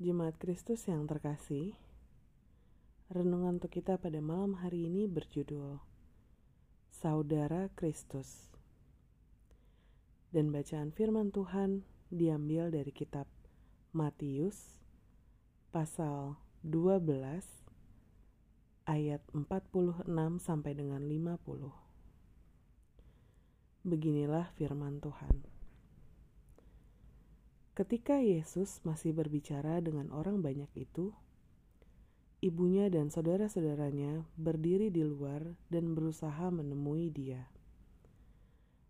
Jemaat Kristus yang terkasih, renungan untuk kita pada malam hari ini berjudul Saudara Kristus. Dan bacaan firman Tuhan diambil dari kitab Matius pasal 12 ayat 46 sampai dengan 50. Beginilah firman Tuhan. Ketika Yesus masih berbicara dengan orang banyak itu, ibunya dan saudara-saudaranya berdiri di luar dan berusaha menemui dia.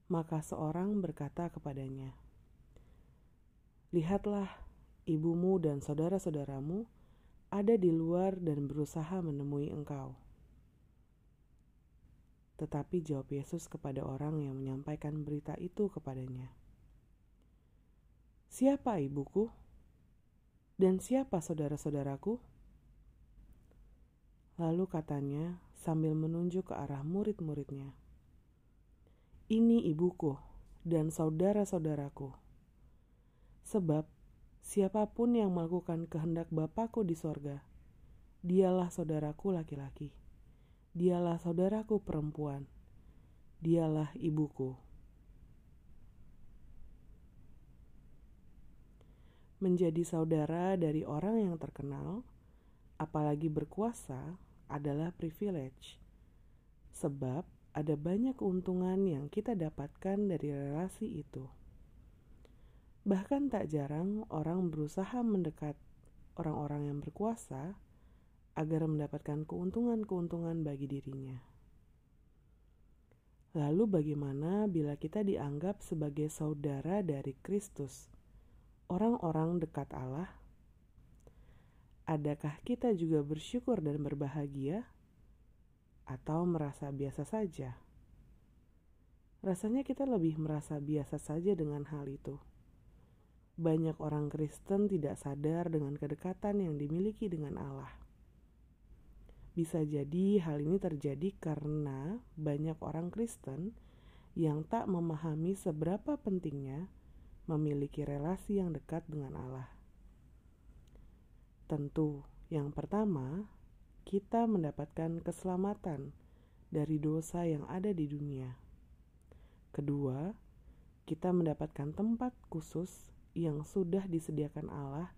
Maka seorang berkata kepadanya, "Lihatlah, ibumu dan saudara-saudaramu ada di luar dan berusaha menemui engkau." Tetapi jawab Yesus kepada orang yang menyampaikan berita itu kepadanya, Siapa ibuku? Dan siapa saudara-saudaraku? Lalu katanya sambil menunjuk ke arah murid-muridnya. Ini ibuku dan saudara-saudaraku. Sebab siapa pun yang melakukan kehendak Bapakku di sorga, dialah saudaraku laki-laki, dialah saudaraku perempuan, dialah ibuku. Menjadi saudara dari orang yang terkenal, apalagi berkuasa, adalah privilege. Sebab ada banyak keuntungan yang kita dapatkan dari relasi itu. Bahkan tak jarang orang berusaha mendekat orang-orang yang berkuasa agar mendapatkan keuntungan-keuntungan bagi dirinya. Lalu, bagaimana bila kita dianggap sebagai saudara dari Kristus? Orang-orang dekat Allah? Adakah kita juga bersyukur dan berbahagia, atau merasa biasa saja? Rasanya kita lebih merasa biasa saja dengan hal itu. Banyak orang Kristen tidak sadar dengan kedekatan yang dimiliki dengan Allah. Bisa jadi hal ini terjadi karena banyak orang Kristen yang tak memahami seberapa pentingnya memiliki relasi yang dekat dengan Allah. Tentu, yang pertama, kita mendapatkan keselamatan dari dosa yang ada di dunia. Kedua, kita mendapatkan tempat khusus yang sudah disediakan Allah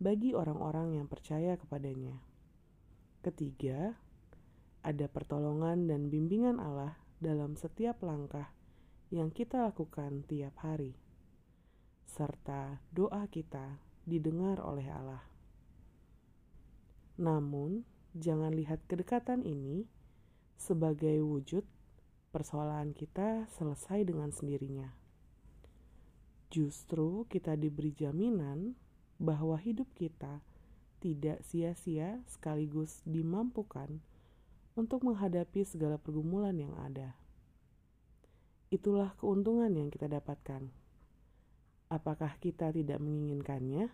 bagi orang-orang yang percaya kepadanya. Ketiga, ada pertolongan dan bimbingan Allah dalam setiap langkah yang kita lakukan tiap hari serta doa kita didengar oleh Allah. Namun, jangan lihat kedekatan ini sebagai wujud persoalan kita selesai dengan sendirinya. Justru kita diberi jaminan bahwa hidup kita tidak sia-sia sekaligus dimampukan untuk menghadapi segala pergumulan yang ada. Itulah keuntungan yang kita dapatkan. Apakah kita tidak menginginkannya?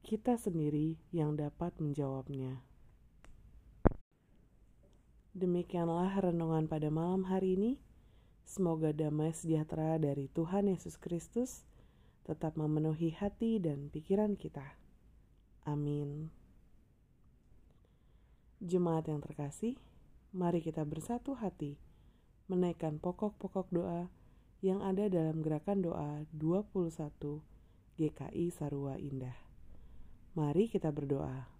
Kita sendiri yang dapat menjawabnya. Demikianlah renungan pada malam hari ini. Semoga damai sejahtera dari Tuhan Yesus Kristus tetap memenuhi hati dan pikiran kita. Amin. Jemaat yang terkasih, mari kita bersatu hati menaikkan pokok-pokok doa yang ada dalam gerakan doa 21 GKI Sarua Indah. Mari kita berdoa.